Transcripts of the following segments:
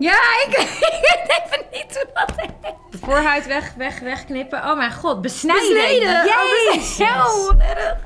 Ja, ik, ik weet even niet heet. De voorhuid weg, weg, wegknippen. Oh mijn god, besnijden. Besneden. Oh, Jezus. Wat erg.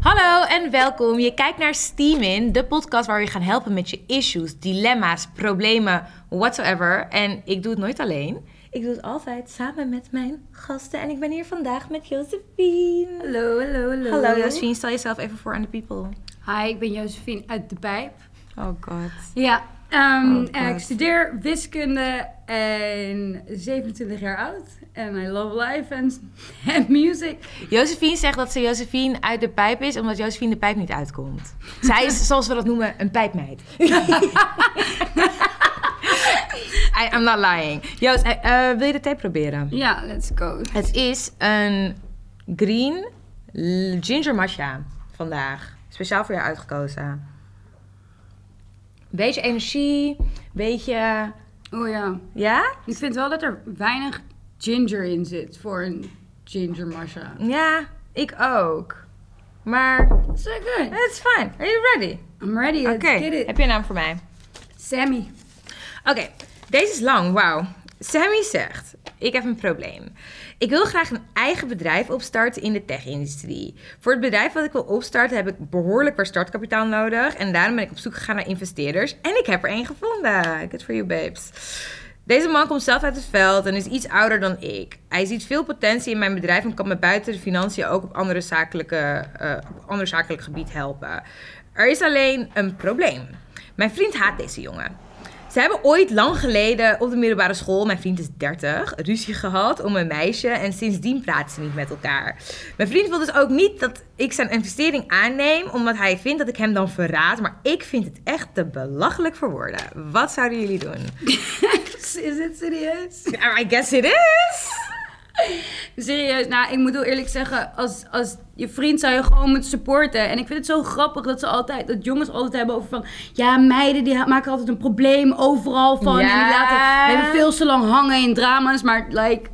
Hallo en welkom. Je kijkt naar Steamin, de podcast waar we je gaan helpen met je issues, dilemma's, problemen, whatsoever. En ik doe het nooit alleen. Ik doe het altijd samen met mijn gasten. En ik ben hier vandaag met Josephine. Hallo, hallo, hallo. Hallo Josephine, stel jezelf even voor aan de people. Hi, ik ben Josephine uit de Pijp. Oh god. Ja, ehm, Oh, ik studeer wiskunde en 27 jaar oud. En I love life and, and music. Josephine zegt dat ze Josephine uit de pijp is, omdat Josephine de pijp niet uitkomt. Zij is, zoals we dat noemen, een pijpmeid. I, I'm not lying. Joost, eh, eh, wil je de thee proberen? Ja, let's go. Het is een green ginger matcha vandaag. Speciaal voor jou uitgekozen. Beetje energie, beetje... Oh ja. Ja? Ik vind wel dat er weinig ginger in zit voor een ginger matcha. Ja, ik ook. Maar So good. it's fine. Are you ready? I'm ready. Let's Oké, get it. heb je een naam voor mij? Sammy. Oké, deze is lang, wauw. Sammy zegt, ik heb een probleem. Ik wil graag een eigen bedrijf opstarten in de tech-industrie. Voor het bedrijf wat ik wil opstarten heb ik behoorlijk wat startkapitaal nodig. En daarom ben ik op zoek gegaan naar investeerders. En ik heb er één gevonden. Good for you, babes. Deze man komt zelf uit het veld en is iets ouder dan ik. Hij ziet veel potentie in mijn bedrijf en kan me buiten de financiën ook op andere zakelijke, eh, op ander zakelijk gebied helpen. Er is alleen een probleem. Mijn vriend haat deze jongen. Ze hebben ooit lang geleden op de middelbare school, mijn vriend is 30, ruzie gehad om een meisje en sindsdien praten ze niet met elkaar. Mijn vriend wil dus ook niet dat ik zijn investering aanneem, omdat hij vindt dat ik hem dan verraad, maar ik vind het echt te belachelijk voor woorden. Wat zouden jullie doen? Is het serieus? I guess it is. Serieus, nou, ik moet heel eerlijk zeggen, als, als je vriend zou je gewoon moeten supporten. En ik vind het zo grappig dat ze altijd, dat jongens altijd hebben over van, ja, meiden die maken altijd een probleem overal van. En die Ja. laten, hebben veel te lang hangen in drama's, maar like,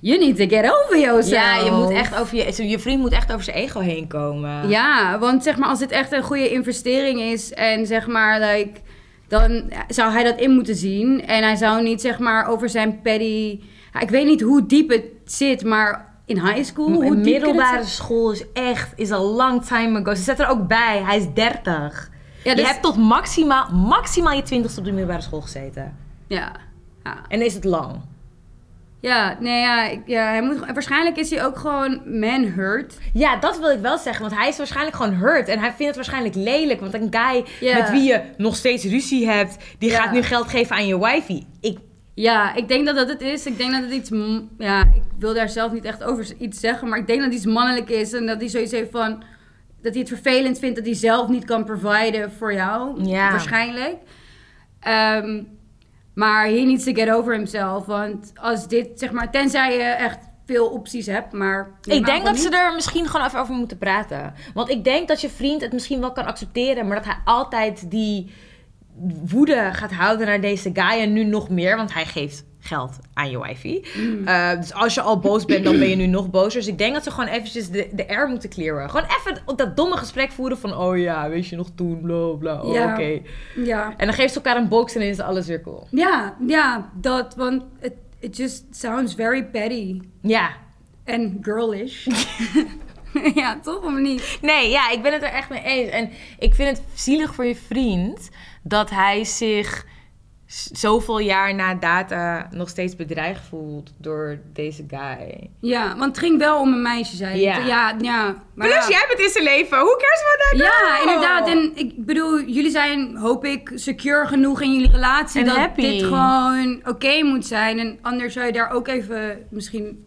you need to get over yourself. Ja, je moet echt over je, je vriend moet echt over zijn ego heen komen. Ja, want zeg maar, als dit echt een goede investering is en zeg maar, like, dan zou hij dat in moeten zien. En hij zou niet zeg maar over zijn petty. Ja, ik weet niet hoe diep het zit, maar in high school. Hoe diep middelbare school is echt, is a long time ago. Ze zet er ook bij, hij is 30. Ja, dus- Je hebt tot maximaal, maximaal je twintigste op de middelbare school gezeten. Ja. Ja. En is het lang. Ja, nee, ja, ja, hij moet, waarschijnlijk is hij ook gewoon man hurt. Ja, dat wil ik wel zeggen. Want hij is waarschijnlijk gewoon hurt. En hij vindt het waarschijnlijk lelijk. Want een guy Ja. met wie je nog steeds ruzie hebt... die Ja. gaat nu geld geven aan je wifey. Ik, Ja, ik denk dat dat het is. Ik denk dat het iets... Ja, ik wil daar zelf niet echt over iets zeggen. Maar ik denk dat het iets mannelijk is. En dat hij zoiets heeft van... Dat hij het vervelend vindt dat hij zelf niet kan providen voor jou. Ja. Waarschijnlijk. Ehm, maar he needs to get over himself. Want als dit, zeg maar... Tenzij je echt veel opties hebt, maar... ik denk dat niet. ze er misschien gewoon even over moeten praten. Want ik denk dat je vriend het misschien wel kan accepteren... maar dat hij altijd die woede gaat houden naar deze guy... en nu nog meer, want hij geeft geld aan je wifey. Mm. Eh, dus als je al boos bent, dan ben je nu nog bozer. Dus ik denk dat ze gewoon eventjes de, de air moeten clearen. Gewoon even dat domme gesprek voeren van... oh ja, weet je nog toen, bla bla, oh, Ja. oké. Ja. En dan geeft ze elkaar een box en is alles weer cool. Ja, ja, dat. Want it, it just sounds very petty. Ja. En girlish. ja, toch of niet? Nee, ja, ik ben het er echt mee eens. En ik vind het zielig voor je vriend dat hij zich zoveel jaar na data nog steeds bedreigd voelt door deze guy. Ja, want het ging wel om een meisje, zei. Ja. Ja, ja. Maar Plus, ja. jij bent in zijn leven. Hoe cares about that Ja, girl? inderdaad. En ik bedoel, jullie zijn, hoop ik, secure genoeg in jullie relatie. En dat happy. dit gewoon oké moet zijn. En anders zou je daar ook even misschien...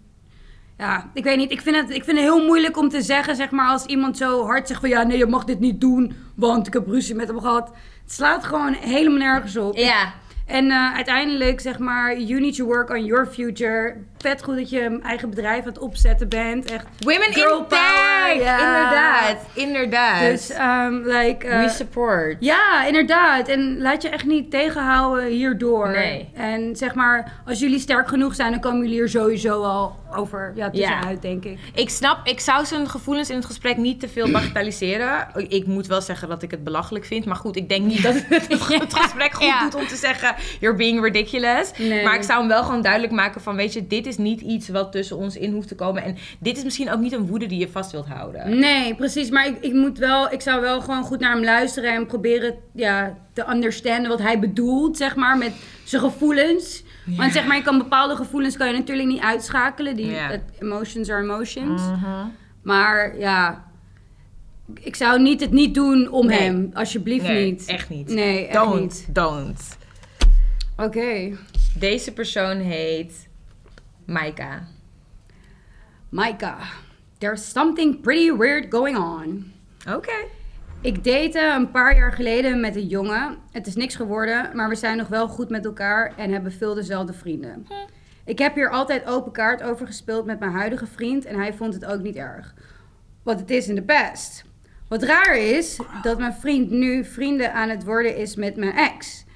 Ja, ik weet niet. Ik vind, het, ik vind het heel moeilijk om te zeggen, zeg maar, als iemand zo hard zegt van... Ja, nee, je mag dit niet doen, want ik heb ruzie met hem gehad. Het slaat gewoon helemaal nergens op. Ja. En eh, uiteindelijk, zeg maar, you need to work on your future. Vet goed dat je een eigen bedrijf aan het opzetten bent. Echt. Women in power. Inderdaad, inderdaad. Dus, um, like... eh, We support. ja, inderdaad. En laat je echt niet tegenhouden hierdoor. Nee. En zeg maar, als jullie sterk genoeg zijn, dan komen jullie er sowieso al over ja, tussenuit, denk ik. Ik snap, ik zou zijn gevoelens in het gesprek niet te veel bagatelliseren. Ik moet wel zeggen dat ik het belachelijk vind. Maar goed, ik denk niet dat het het gesprek goed Ja. doet om te zeggen... You're being ridiculous. Nee. Maar ik zou hem wel gewoon duidelijk maken van... Weet je, dit is niet iets wat tussen ons in hoeft te komen. En dit is misschien ook niet een woede die je vast wilt houden. Nee, precies. Maar ik, ik moet wel, ik zou wel gewoon goed naar hem luisteren en proberen ja, te understanden wat hij bedoelt, zeg maar, met zijn gevoelens. Want zeg maar, je kan bepaalde gevoelens kan je natuurlijk niet uitschakelen. Die Ja. emotions are emotions. Mhm. Maar ja, ik zou niet het niet doen om Nee. hem. Alsjeblieft Nee, niet. echt niet. Nee, echt don't, niet. don't. Oké. Deze persoon heet Maika. Maika. There's something pretty weird going on. Oké. Ik date een paar jaar geleden met een jongen. Het is niks geworden, maar we zijn nog wel goed met elkaar en hebben veel dezelfde vrienden. Ik heb hier altijd open kaart over gespeeld met mijn huidige vriend en hij vond het ook niet erg. Wat het is in de past. Wat raar is, dat mijn vriend nu vrienden aan het worden is met mijn ex.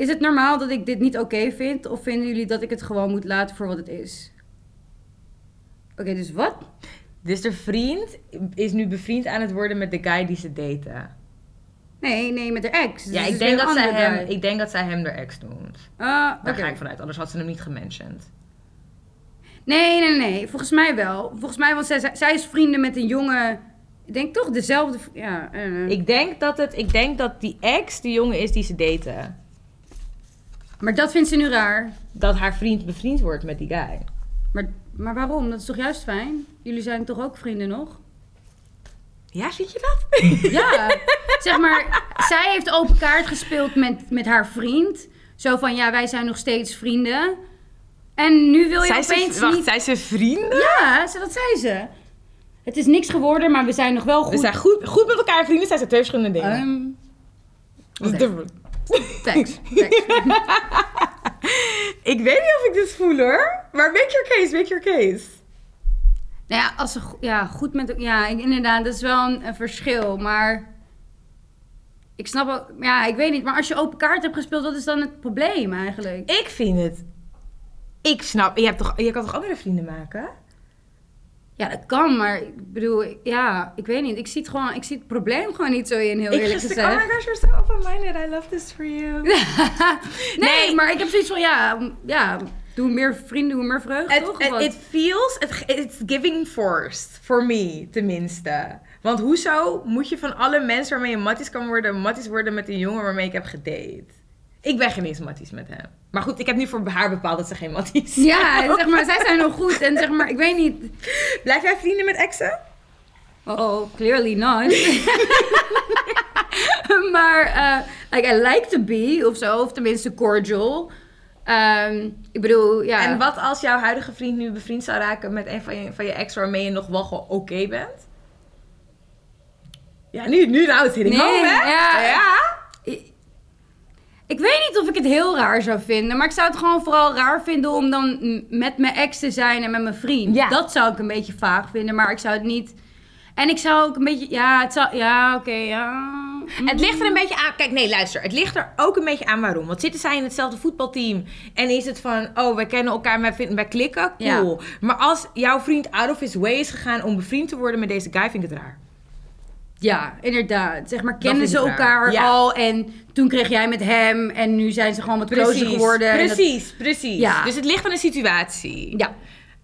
Is het normaal dat ik dit niet oké vind of vinden jullie dat ik het gewoon moet laten voor wat het is? Oké, dus wat? Dus de vriend is nu bevriend aan het worden met de guy die ze daten. Nee, nee, met haar ex. Dus Ja, ik denk, dat zij hem, guy. ik denk dat zij hem de ex noemt. Ah, Daar ga ik vanuit, anders had ze hem niet gementioned. Nee, nee, nee. Volgens mij wel. Volgens mij, want zij, zij is vrienden met een jongen. Ik denk toch dezelfde. Ja, eh. Ik denk dat, het, ik denk dat die ex de jongen is die ze daten. Maar dat vindt ze nu raar. Dat haar vriend bevriend wordt met die guy. Maar, maar waarom? Dat is toch juist fijn? Jullie zijn toch ook vrienden nog? Ja, vind je dat? Ja. zeg maar, zij heeft open kaart gespeeld met, met haar vriend. Zo van, ja, wij zijn nog steeds vrienden. En nu wil je Zijn opeens ze, wacht, niet... zijn ze vrienden? Ja, dat zei ze. Het is niks geworden, maar we zijn nog wel goed. We zijn goed, goed met elkaar vrienden, zijn ze twee verschillende dingen. Ehm, Dat is oké. different. Thanks. thanks. Ik weet niet of ik dit voel hoor. Maar make your case, make your case. Nou ja, als ze ja, goed met... Ja, inderdaad, dat is wel een, een verschil. Maar ik snap ook... Ja, ik weet niet. Maar als je open kaart hebt gespeeld, wat is dan het probleem eigenlijk? Ik vind het... Ik snap... Je, hebt toch, je kan toch andere vrienden maken? Ja, dat kan, maar ik bedoel... Ja, ik weet niet. Ik zie het gewoon... Ik zie het probleem gewoon niet zo in, heel Ik eerlijk gezegd. Oh my gosh, you're so open-minded. I love this for you. nee, Nee. maar ik heb zoiets van... Ja, ja doe meer vrienden, doe meer vreugde, Het, toch? Het, it feels, it, it's giving forced. For me, tenminste. Want hoezo moet je van alle mensen waarmee je matties kan worden, matties worden met een jongen waarmee ik heb gedate? Ik ben geen eens matties met hem. Maar goed, ik heb nu voor haar bepaald dat ze geen matties zijn. Ja, zeg maar, zij zijn nog goed. En zeg maar, ik weet niet... Blijf jij vrienden met exen? Oh, clearly not. maar eh, like, I like to be, of zo. Of tenminste cordial. Ehm, ik bedoel, ja. En wat als jouw huidige vriend nu bevriend zou raken met een van je, van je ex waarmee je nog wel gewoon oké bent? Ja, nu, nu nou het hitting Nee, home, hè? ja. ja. Ik, weet niet of ik het heel raar zou vinden. Maar ik zou het gewoon vooral raar vinden om dan met mijn ex te zijn en met mijn vriend. Ja. Dat zou ik een beetje vaag vinden. Maar ik zou het niet... En ik zou ook een beetje... Ja, het zou... Ja, oké, ja... Het ligt er een beetje aan. Kijk, nee, luister. Het ligt er ook een beetje aan waarom. Want zitten zij in hetzelfde voetbalteam en is het van, oh, wij kennen elkaar, wij, vinden, wij klikken, cool. Maar als jouw vriend out of his way is gegaan om bevriend te worden met deze guy, vind ik het raar. Ja, inderdaad. Zeg maar, vind ze elkaar Ja. al en toen kreeg jij met hem en nu zijn ze gewoon wat closer geworden. dat- Precies, precies. Ja. Dus het ligt aan de situatie. ja.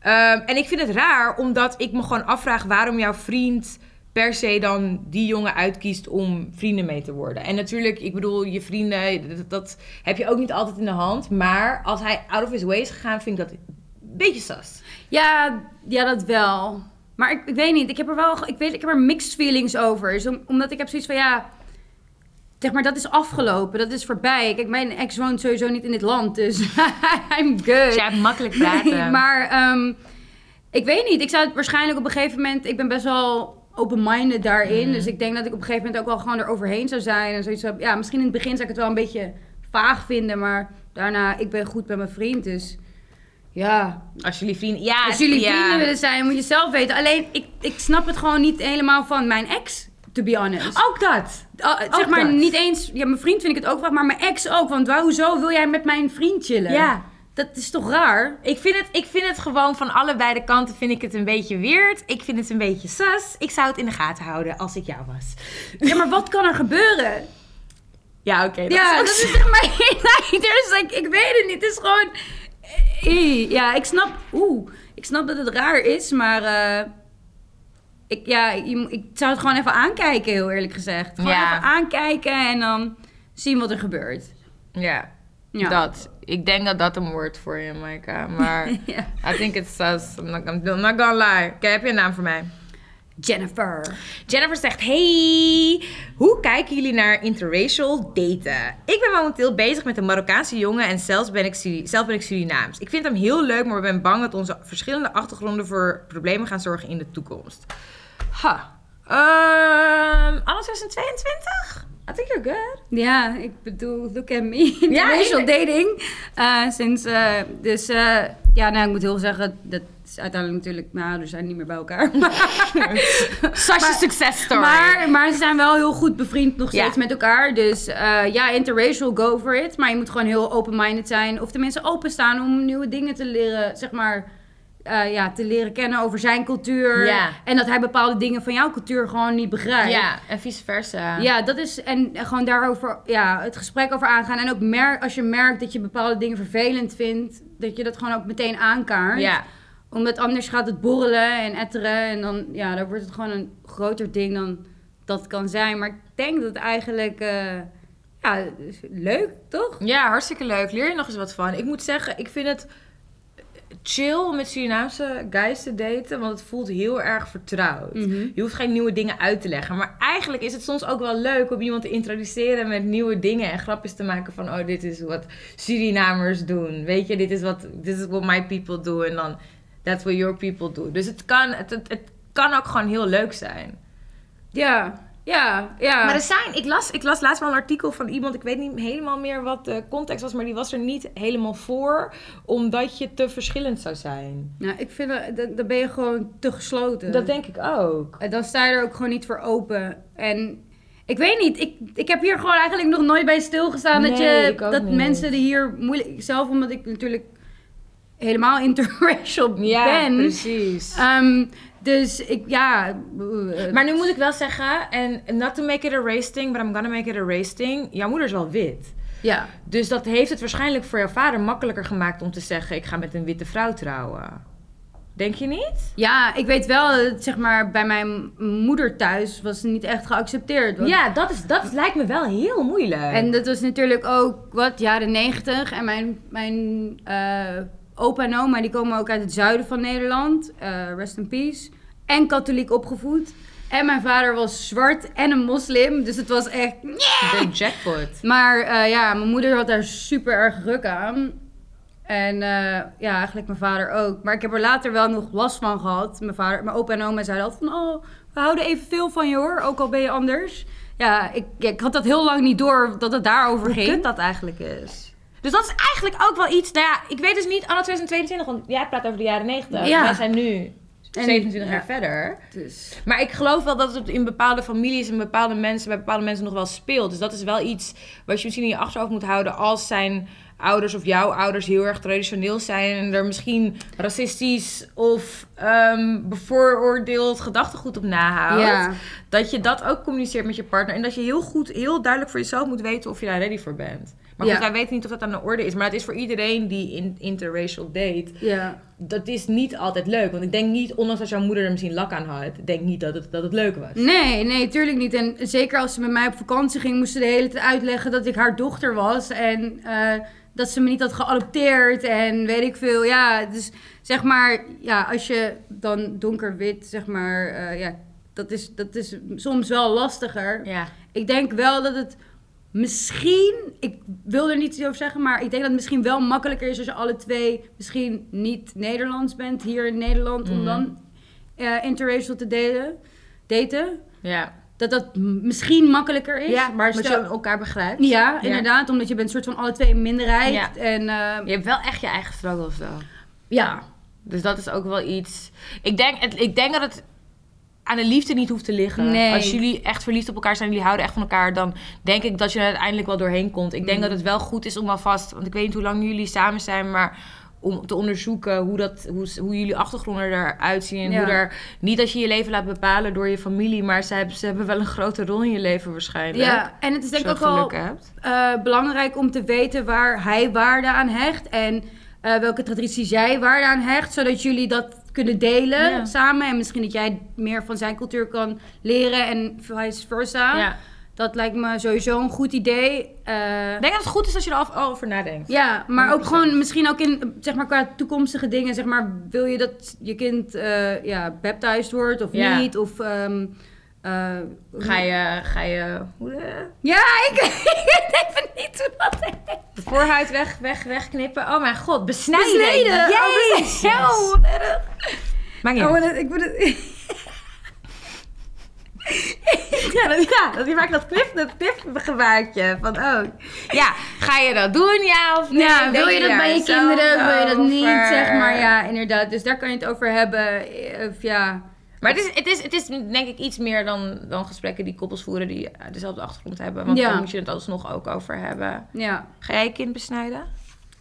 Ehm, en ik vind het raar, omdat ik me gewoon afvraag waarom jouw vriend per se dan die jongen uitkiest om vrienden mee te worden. En natuurlijk, ik bedoel, je vrienden, dat, dat heb je ook niet altijd in de hand. Maar als hij out of his way is gegaan, vind ik dat een beetje sas. Ja, ja, dat wel. Maar ik, ik weet niet, ik heb er wel, ik weet, ik heb er mixed feelings over. Dus om- omdat ik heb zoiets van, ja, zeg maar, dat is afgelopen, dat is voorbij. Kijk, mijn ex woont sowieso niet in dit land, dus I'm good. Dus hebt makkelijk praten. Nee, maar ehm, ik weet niet, ik zou het waarschijnlijk op een gegeven moment, ik ben best wel open-minded daarin. Mhm. Dus ik denk dat ik op een gegeven moment ook wel gewoon eroverheen zou zijn. En zoiets ja, misschien in het begin zou ik het wel een beetje vaag vinden. Maar daarna, ik ben goed met mijn vriend, dus ja. Als jullie vrienden... Ja, Als jullie ja. vrienden willen zijn, moet je zelf weten. Alleen, ik, ik snap het gewoon niet helemaal van mijn ex, to be honest. Ook dat. Ah, zeg ook maar dat. niet eens, ja, mijn vriend vind ik het ook wel, maar mijn ex ook. Want waar, hoezo wil jij met mijn vriend chillen? Ja. Dat is toch raar? Ik vind, het, ik vind het gewoon van allebei de kanten vind ik het een beetje weird. Ik vind het een beetje sus. Ik zou het in de gaten houden als ik jou was. Ja, maar wat kan er gebeuren? Ja, oké. dat ja, is dat is zeg maar... Dus, like, ik weet het niet. Het is gewoon... Ja, ik snap... Oeh, ik snap dat het raar is, maar... eh, ik, ja, ik zou het gewoon even aankijken, heel eerlijk gezegd. Gewoon Ja. even aankijken en dan zien wat er gebeurt. Ja, Ja. dat. Ik denk dat dat een woord voor je, Maaika. Maar Ja. I think it's sus. I'm not, I'm not gonna lie. Oké, heb je een naam voor mij? Jennifer. Jennifer zegt: Hey, hoe kijken jullie naar interracial daten? Ik ben momenteel bezig met een Marokkaanse jongen en zelfs ben ik, zelf ben ik Surinaams. Ik vind hem heel leuk, maar ik ben bang dat onze verschillende achtergronden voor problemen gaan zorgen in de toekomst. Ha. Ehm anno 2022? I think you're good. Ja, ik bedoel, look at me. Interracial dating. Eh, sinds, eh, dus eh, ja, nou, ik moet heel zeggen, dat is uiteindelijk natuurlijk, mijn ouders zijn niet meer bij elkaar. Maar- success story. Maar, maar ze zijn wel heel goed bevriend nog Ja. steeds met elkaar. Dus eh, ja, interracial, go for it. Maar je moet gewoon heel open-minded zijn. Of tenminste openstaan om nieuwe dingen te leren, zeg maar... eh, ja, te leren kennen over zijn cultuur. Ja. En dat hij bepaalde dingen van jouw cultuur gewoon niet begrijpt. ja, en vice versa. Ja, dat is. En gewoon daarover ja, het gesprek over aangaan. En ook merk, als je merkt dat je bepaalde dingen vervelend vindt, dat je dat gewoon ook meteen aankaart. Ja. Omdat anders gaat het borrelen en etteren. En dan, ja, dan wordt het gewoon een groter ding dan dat kan zijn. Maar ik denk dat eigenlijk. eh, ja, leuk, toch? Ja, hartstikke leuk. Leer je nog eens wat van. Ik moet zeggen, ik vind het chill om met Surinaamse guys te daten, want het voelt heel erg vertrouwd. Mhm. Je hoeft geen nieuwe dingen uit te leggen. Maar eigenlijk is het soms ook wel leuk om iemand te introduceren met nieuwe dingen en grapjes te maken van, oh, dit is wat Surinamers doen. Weet je, dit is wat, this is what my people do. En dan, that's what your people do. Dus het kan, het, het, het kan ook gewoon heel leuk zijn. Ja, ja, ja. Maar er zijn, ik las, ik las laatst wel een artikel van iemand, ik weet niet helemaal meer wat de context was, maar die was er niet helemaal voor, omdat je te verschillend zou zijn. nou, ik vind dat, dat- dan ben je gewoon te gesloten. Dat denk ik ook. En dan sta je er ook gewoon niet voor open. En ik weet niet, ik, ik heb hier gewoon eigenlijk nog nooit bij stilgestaan dat, Nee, je, ik ook dat niet. mensen die hier moeilijk... Zelf omdat ik natuurlijk helemaal interracial Ja, ben. precies. Ehm, dus ik, ja... eh, Maar nu moet ik wel zeggen, en not to make it a race thing, but I'm gonna make it a race thing. Jouw moeder is wel wit. ja. Dus dat heeft het waarschijnlijk voor jouw vader makkelijker gemaakt om te zeggen, ik ga met een witte vrouw trouwen. Denk je niet? ja, ik weet wel, zeg maar, bij mijn moeder thuis was het niet echt geaccepteerd. want- Ja, dat, is, dat lijkt me wel heel moeilijk. En dat was natuurlijk ook, wat, jaren negentig. En mijn, mijn eh, opa en oma, die komen ook uit het zuiden van Nederland. eh, rest in peace. En katholiek opgevoed. En mijn vader was zwart en een moslim. Dus het was echt... de jackpot. Maar eh, ja, mijn moeder had daar super erg ruk aan. En eh, ja, eigenlijk mijn vader ook. Maar ik heb er later wel nog last van gehad. Mijn, vader, mijn opa en oma zeiden altijd van... Oh, we houden evenveel van je hoor, ook al ben je anders. Ja, ik, ik had dat heel lang niet door dat het daarover Hoe ging. dat eigenlijk is. Dus dat is eigenlijk ook wel iets... Nou ja, ik weet dus niet anno 2022, want jij praat over de jaren 90. Ja. Wij zijn nu 27 ja. jaar verder. Dus, Maar ik geloof wel dat het in bepaalde families en bepaalde mensen, bij bepaalde mensen nog wel speelt. Dus dat is wel iets wat je misschien in je achterhoofd moet houden als zijn ouders of jouw ouders heel erg traditioneel zijn en er misschien racistisch of ehm, bevooroordeeld gedachtegoed op nahoudt. ja. Dat je dat ook communiceert met je partner en dat je heel goed, heel duidelijk voor jezelf moet weten of je daar ready voor bent. Maar goed, Ja. wij weten niet of dat aan de orde is. Maar het is voor iedereen die in, interracial date ja. dat is niet altijd leuk. Want ik denk niet, ondanks dat jouw moeder er misschien lak aan had, denk niet dat het, dat het leuk was. Nee, nee, tuurlijk niet. En zeker als ze met mij op vakantie ging, moest ze de hele tijd uitleggen dat ik haar dochter was. En eh, dat ze me niet had geadopteerd en weet ik veel. Ja, dus zeg maar, ja, als je dan donker-wit, zeg maar, eh, ja, dat is, dat is soms wel lastiger. Ja. Ik denk wel dat het misschien, ik wil er niet iets over zeggen, maar ik denk dat het misschien wel makkelijker is als je alle twee misschien niet Nederlands bent hier in Nederland, om Mhm. dan eh, interracial te daten. daten. Ja. dat dat misschien makkelijker is. Ja, maar stel- je elkaar begrijpt. ja, inderdaad, omdat je bent soort van alle twee een minderheid. Ja. En eh, Je hebt wel echt je eigen struggles, though. ja, Dus dat is ook wel iets. Ik denk, ik denk dat het aan de liefde niet hoeft te liggen. Nee. Als jullie echt verliefd op elkaar zijn, jullie houden echt van elkaar, dan denk ik dat je er uiteindelijk wel doorheen komt. Ik denk Mm. dat het wel goed is om alvast, want ik weet niet hoe lang jullie samen zijn, maar om te onderzoeken hoe, dat, hoe, hoe jullie achtergronden eruit zien. En Ja. hoe er, niet dat je je leven laat bepalen door je familie, maar ze hebben, ze hebben wel een grote rol in je leven waarschijnlijk. ja, en het is denk ik ook wel eh, belangrijk om te weten waar hij waarde aan hecht. En eh, welke tradities jij waarde aan hecht. Zodat jullie dat kunnen delen Ja. samen. En misschien dat jij meer van zijn cultuur kan leren en vice versa. Ja. Dat lijkt me sowieso een goed idee. Eh, Ik denk dat het goed is als je er over nadenkt. ja, maar ook 100%. gewoon misschien ook in, zeg maar, qua toekomstige dingen. Zeg maar, wil je dat je kind eh ja, baptized wordt of Ja. niet? Of, ehm, eh, Ga je, ga je Ja, ik, ik weet even niet hoe dat heet. de voorhuid weg, weg, wegknippen? Oh mijn god, besnijden. Besneden. Oh, Jezus. wat erg. Maakt niet Oh, maar dat- ik moet het... Ja, dat, ja, dat, die maakt dat knip, dat knipgebaartje van oh. Ja, ga je dat doen, ja of nee? Ja, wil je dat bij je kinderen? Wil je dat niet? Zeg maar, ja, inderdaad. Dus daar kan je het over hebben. eh, Of ja... Maar het is, het, is, het is denk ik iets meer dan, dan gesprekken die koppels voeren die dezelfde achtergrond hebben. Want Ja. daar moet je het alsnog ook over hebben. Ja. Ga jij je kind besnijden?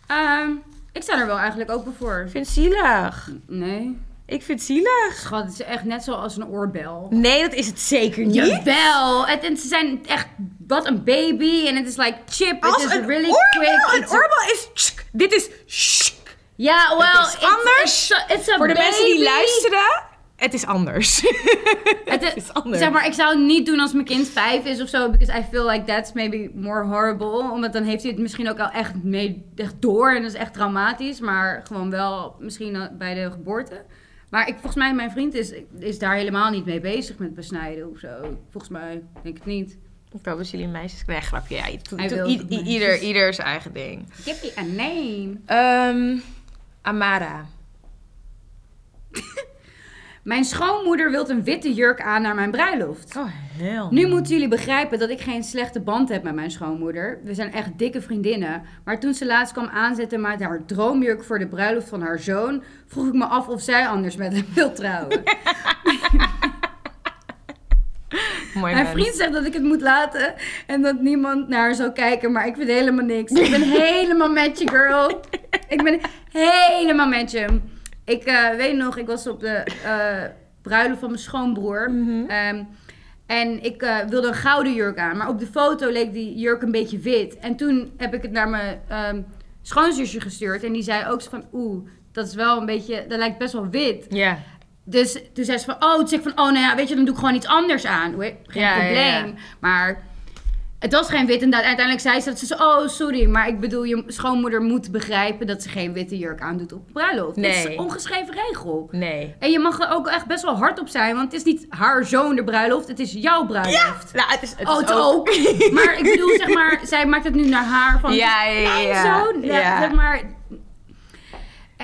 Ehm, ik sta er wel eigenlijk open voor. Ik vind het zielig. Nee. Ik vind het zielig. Schat, het is echt net zoals een oorbel. Nee, dat is het zeker niet. Jawel. Het, en ze zijn echt... Wat een baby. En het is like chip. Als is een really oorbel, quick. een It's a- oorbel is... tsk, dit is... Ja, it's- anders. It's, a- it's a Voor de mensen die luisteren, het is anders. Het is, is anders. Zeg maar, ik zou het niet doen als mijn kind vijf is of zo. Because I feel like that's maybe more horrible. Omdat dan heeft hij het misschien ook al echt, mee, echt door. En dat is echt traumatisch. Maar gewoon wel misschien bij de geboorte. Maar ik, volgens mij, mijn vriend is, is daar helemaal niet mee bezig met besnijden of zo. Volgens mij, denk ik het niet. Ik hoop dat jullie meisjes... Nee, grapje. Ja, to- to- ieder, ieder zijn eigen ding. Give me a name. Ehm, Amara. Mijn schoonmoeder wil een witte jurk aan naar mijn bruiloft. Oh, heel. Nu moeten jullie begrijpen dat ik geen slechte band heb met mijn schoonmoeder. We zijn echt dikke vriendinnen. Maar toen ze laatst kwam aanzetten met haar droomjurk voor de bruiloft van haar zoon, vroeg ik me af of zij anders met hem wil trouwen. Mooi Mijn vriend zegt dat ik het moet laten en dat niemand naar haar zou kijken, maar ik vind helemaal niks. Ik ben helemaal met je, girl. Ik ben helemaal met je. Ik eh, weet nog, ik was op de eh, bruiloft van mijn schoonbroer. Mhm. Ehm, en ik eh, wilde een gouden jurk aan, maar op de foto leek die jurk een beetje wit. En toen heb ik het naar mijn ehm, schoonzusje gestuurd en die zei ook zo van, oeh, dat is wel een beetje, dat lijkt best wel wit. Ja. Dus toen zei ze van, oh, toen zei ik van, oh, nou ja, weet je, dan doe ik gewoon iets anders aan. Geen probleem. Maar het was geen wit. En uiteindelijk zei ze dat ze zo, oh, sorry. Maar ik bedoel, je schoonmoeder moet begrijpen dat ze geen witte jurk aandoet op bruiloft. Dat is Nee. een ongeschreven regel. Nee. En je mag er ook echt best wel hard op zijn, want het is niet haar zoon de bruiloft, het is jouw bruiloft. Nou, het is, het oh, is het ook. maar ik bedoel, zeg maar, zij maakt het nu naar haar van, Ja, ja, ja, ja. zoon. Ja, Ja. zeg maar,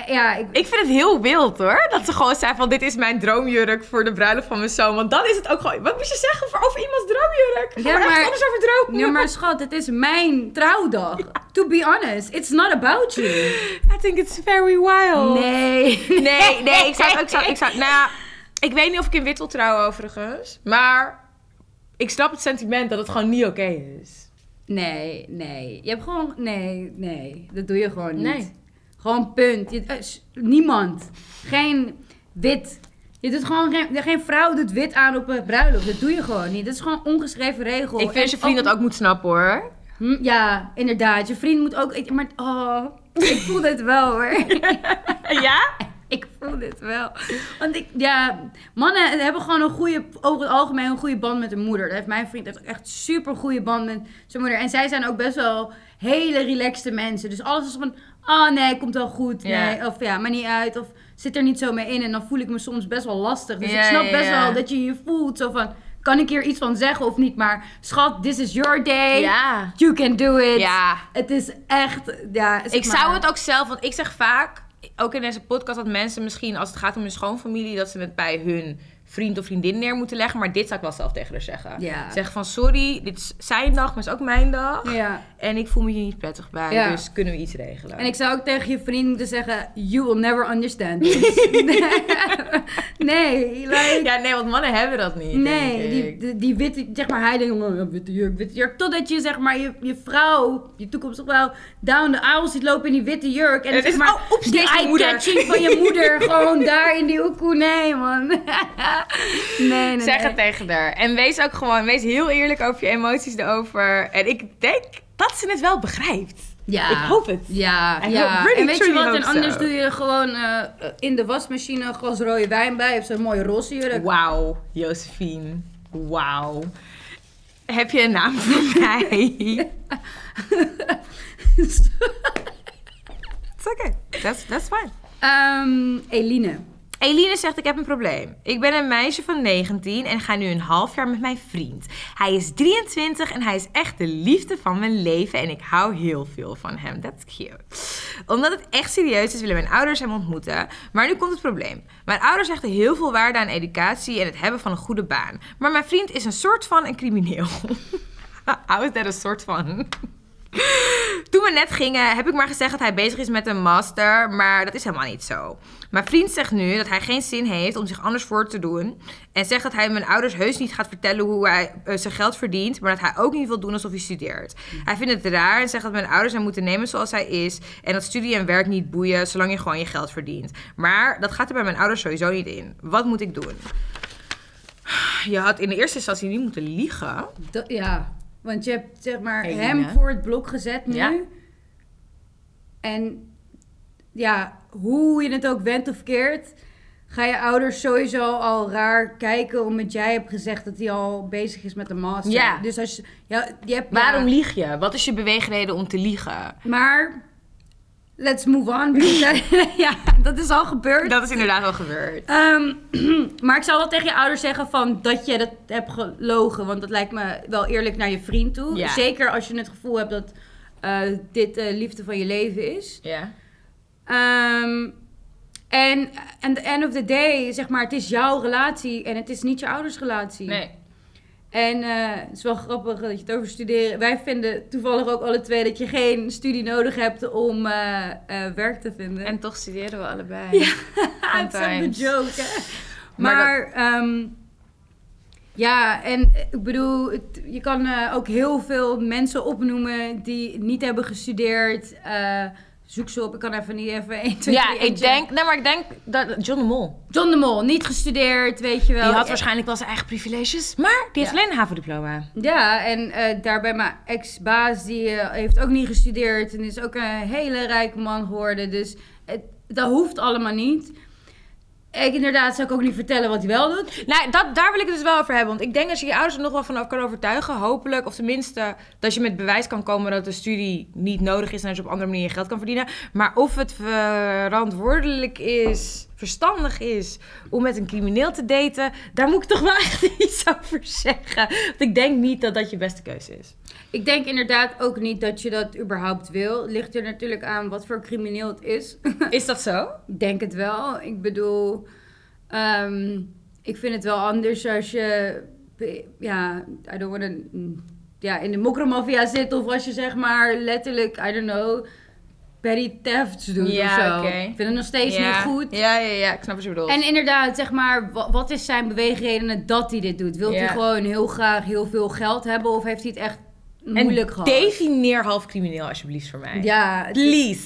ja, ik, Ik vind het heel wild hoor. Dat ze gewoon zei van dit is mijn droomjurk voor de bruiloft van mijn zoon. Want dan is het ook gewoon... Wat moet je zeggen voor, over iemands droomjurk? Ga Ja, maar, maar- anders over dromen. Ja, maar schat, het is mijn trouwdag. To be honest, it's not about you. I think it's very wild. Nee. Nee, nee. Ik zou, ik zou, ik zou... Nou ja, ik weet niet of ik in wit wil trouwen overigens. Maar ik snap het sentiment dat het gewoon niet oké is. Nee, nee. Je hebt gewoon... Nee, nee. Dat doe je gewoon niet. Nee. Gewoon punt. Je, eh, niemand. Geen wit. Je doet gewoon geen, geen vrouw doet wit aan op een bruiloft. Dat doe je gewoon niet. Dat is gewoon ongeschreven regel. Ik vind En dat je vriend dat ook moet snappen hoor. Hm, Ja, inderdaad. Je vriend moet ook... ik- Maar oh, ik voel dit wel hoor. Ja? Ik voel dit wel. Want ik, ja, mannen hebben gewoon een goede, over het algemeen een goede band met hun moeder. Dat heeft mijn vriend heeft ook echt super goede band met zijn moeder. En zij zijn ook best wel hele relaxte mensen. Dus alles is van, oh nee, komt wel goed. Ja. Nee, of ja, maar niet uit. Of zit er niet zo mee in. En dan voel ik me soms best wel lastig. Dus Ja, ik snap best ja. wel dat je je voelt zo van, kan ik hier iets van zeggen of niet? Maar schat, this is your day. Ja. You can do it. Ja. Het is echt, ja. zeg Ik maar- zou het ook zelf, want ik zeg vaak, ook in deze podcast, dat mensen misschien, als het gaat om hun schoonfamilie, dat ze het bij hun vriend of vriendin neer moeten leggen. Maar dit zou ik wel zelf tegen haar zeggen. Ja. Zeg van, sorry, dit is zijn dag, maar het is ook mijn dag. Ja. En ik voel me hier niet prettig bij, Ja. dus kunnen we iets regelen. En ik zou ook tegen je vriend moeten zeggen, you will never understand this. nee, like... Ja, nee, want mannen hebben dat niet, Nee, die, die, die witte, zeg maar, hij denkt, oh, witte jurk, witte jurk. Totdat je, zeg maar, je, je vrouw, je toekomstig vrouw, down the aisle ziet lopen in die witte jurk. En het zeg is, maar, oh, oeps, die eye-catching van je moeder gewoon daar in die oekoe. Nee, man. nee, nee, Zeg nee. het tegen haar. En wees ook gewoon, wees heel eerlijk over je emoties erover. En ik denk dat ze het wel begrijpt. Ja. Ik hoop het. Ja, ja. really, en weet je wat? En anders so. doe je gewoon eh, in de wasmachine een glas rode wijn bij. Of zo'n mooie roze jurk. Wauw, Josephine. Wauw. Heb je een naam voor mij? It's okay. That's, that's fine. Ehm, Eline. Eline zegt, ik heb een probleem. Ik ben een meisje van 19 en ga nu een half jaar met mijn vriend. Hij is 23 en hij is echt de liefde van mijn leven en ik hou heel veel van hem. That's cute. Omdat het echt serieus is, willen mijn ouders hem ontmoeten. Maar nu komt het probleem. Mijn ouders hechten heel veel waarde aan educatie en het hebben van een goede baan. Maar mijn vriend is een soort van een crimineel. How is that een soort van? Toen we net gingen, heb ik maar gezegd dat hij bezig is met een master, maar dat is helemaal niet zo. Mijn vriend zegt nu dat hij geen zin heeft om zich anders voor te doen. En zegt dat hij mijn ouders heus niet gaat vertellen hoe hij eh, zijn geld verdient, maar dat hij ook niet wil doen alsof hij studeert. Hij vindt het raar en zegt dat mijn ouders hem moeten nemen zoals hij is. En dat studie en werk niet boeien, zolang je gewoon je geld verdient. Maar dat gaat er bij mijn ouders sowieso niet in. Wat moet ik doen? Je had in de eerste instantie niet moeten liegen. Dat- ja, want je hebt zeg maar hem voor het blok gezet nu. Ja. En ja, hoe je het ook went of keert, ga je ouders sowieso al raar kijken omdat jij hebt gezegd dat hij al bezig is met de master. Ja. Dus als je, ja, je hebt, Waarom ja, lieg je? Wat is je beweegreden om te liegen? Maar let's move on. ja, dat is al gebeurd. Dat is inderdaad wel gebeurd. Ehm, maar ik zou wel tegen je ouders zeggen van dat je dat hebt gelogen. Want dat lijkt me wel eerlijk naar je vriend toe. Ja. Zeker als je het gevoel hebt dat eh, dit de liefde van je leven is. Ja. Ehm, en at the end of the day, zeg maar, het is jouw relatie en het is niet je ouders relatie. Nee. En eh, het is wel grappig dat je het over studeren. Wij vinden toevallig ook alle twee dat je geen studie nodig hebt om eh, eh, werk te vinden. En toch studeren we allebei. Ja, het is een joke, hè? Maar Maar, ehm, ja, en ik bedoel, het- je kan ook heel veel mensen opnoemen die niet hebben gestudeerd. Zoek ze op, ik kan even niet even 1, 2, Ja, 3, ik denk, nee, maar ik denk dat John de Mol. John de Mol, niet gestudeerd, weet je wel. Die had waarschijnlijk wel zijn eigen privileges, maar die heeft Ja. alleen een HAVO-diploma. Ja, en eh, daarbij mijn ex-baas, die eh, heeft ook niet gestudeerd en is ook een hele rijke man geworden. Dus het, dat hoeft allemaal niet. Ik inderdaad zou ik ook niet vertellen wat hij wel doet. Nou, dat, daar wil ik het dus wel over hebben. Want ik denk dat je je ouders er nog wel van kan overtuigen, hopelijk. Of tenminste, dat je met bewijs kan komen dat de studie niet nodig is en dat je op andere manier je geld kan verdienen. Maar of het verantwoordelijk is, verstandig is om met een crimineel te daten, daar moet ik toch wel echt iets over zeggen. Want ik denk niet dat dat je beste keuze is. Ik denk inderdaad ook niet dat je dat überhaupt wil. Ligt er natuurlijk aan wat voor crimineel het is. Is dat zo? ik denk het wel. Ik bedoel, ehm, ik vind het wel anders als je, ja, I don't wanna, ja, in de mokromafia zit of als je zeg maar letterlijk, I don't know, petty thefts doet Ja, of zo. Ik vind het nog steeds niet goed. Ja, ja, ja, ik snap wat je bedoelt. En inderdaad, zeg maar, wa- wat is zijn beweegredenen dat hij dit doet? Wilt Ja. hij gewoon heel graag heel veel geld hebben of heeft hij het echt En moeilijk gehad? defineer half crimineel alsjeblieft voor mij. Ja, Please.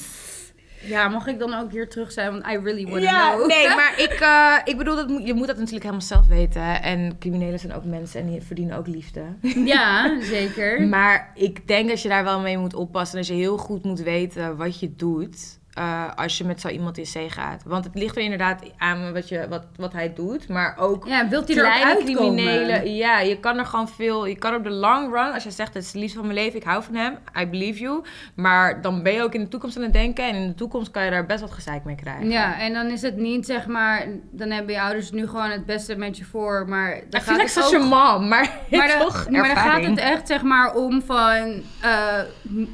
ja, mag ik dan ook hier terug zijn? Want I really want to Ja, know. nee, maar ik, eh, ik bedoel, dat je moet dat natuurlijk helemaal zelf weten. En criminelen zijn ook mensen en die verdienen ook liefde. Ja, zeker. Maar ik denk dat je daar wel mee moet oppassen. Dat je heel goed moet weten wat je doet. Eh, als je met zo iemand in zee gaat. Want het ligt er inderdaad aan wat, je, wat, wat hij doet. Maar ook Ja, wilt hij kleine criminelen. Ja, je kan er gewoon veel. Je kan op de long run, als je zegt het is de liefde van mijn leven, ik hou van hem, I believe you. Maar dan ben je ook in de toekomst aan het denken. En in de toekomst kan je daar best wat gezeik mee krijgen. Ja, en dan is het niet zeg maar, dan hebben je ouders nu gewoon het beste met je voor, maar dan gaat het such ook... a mom, maar, Maar dan, toch maar dan gaat het echt zeg maar om van, eh,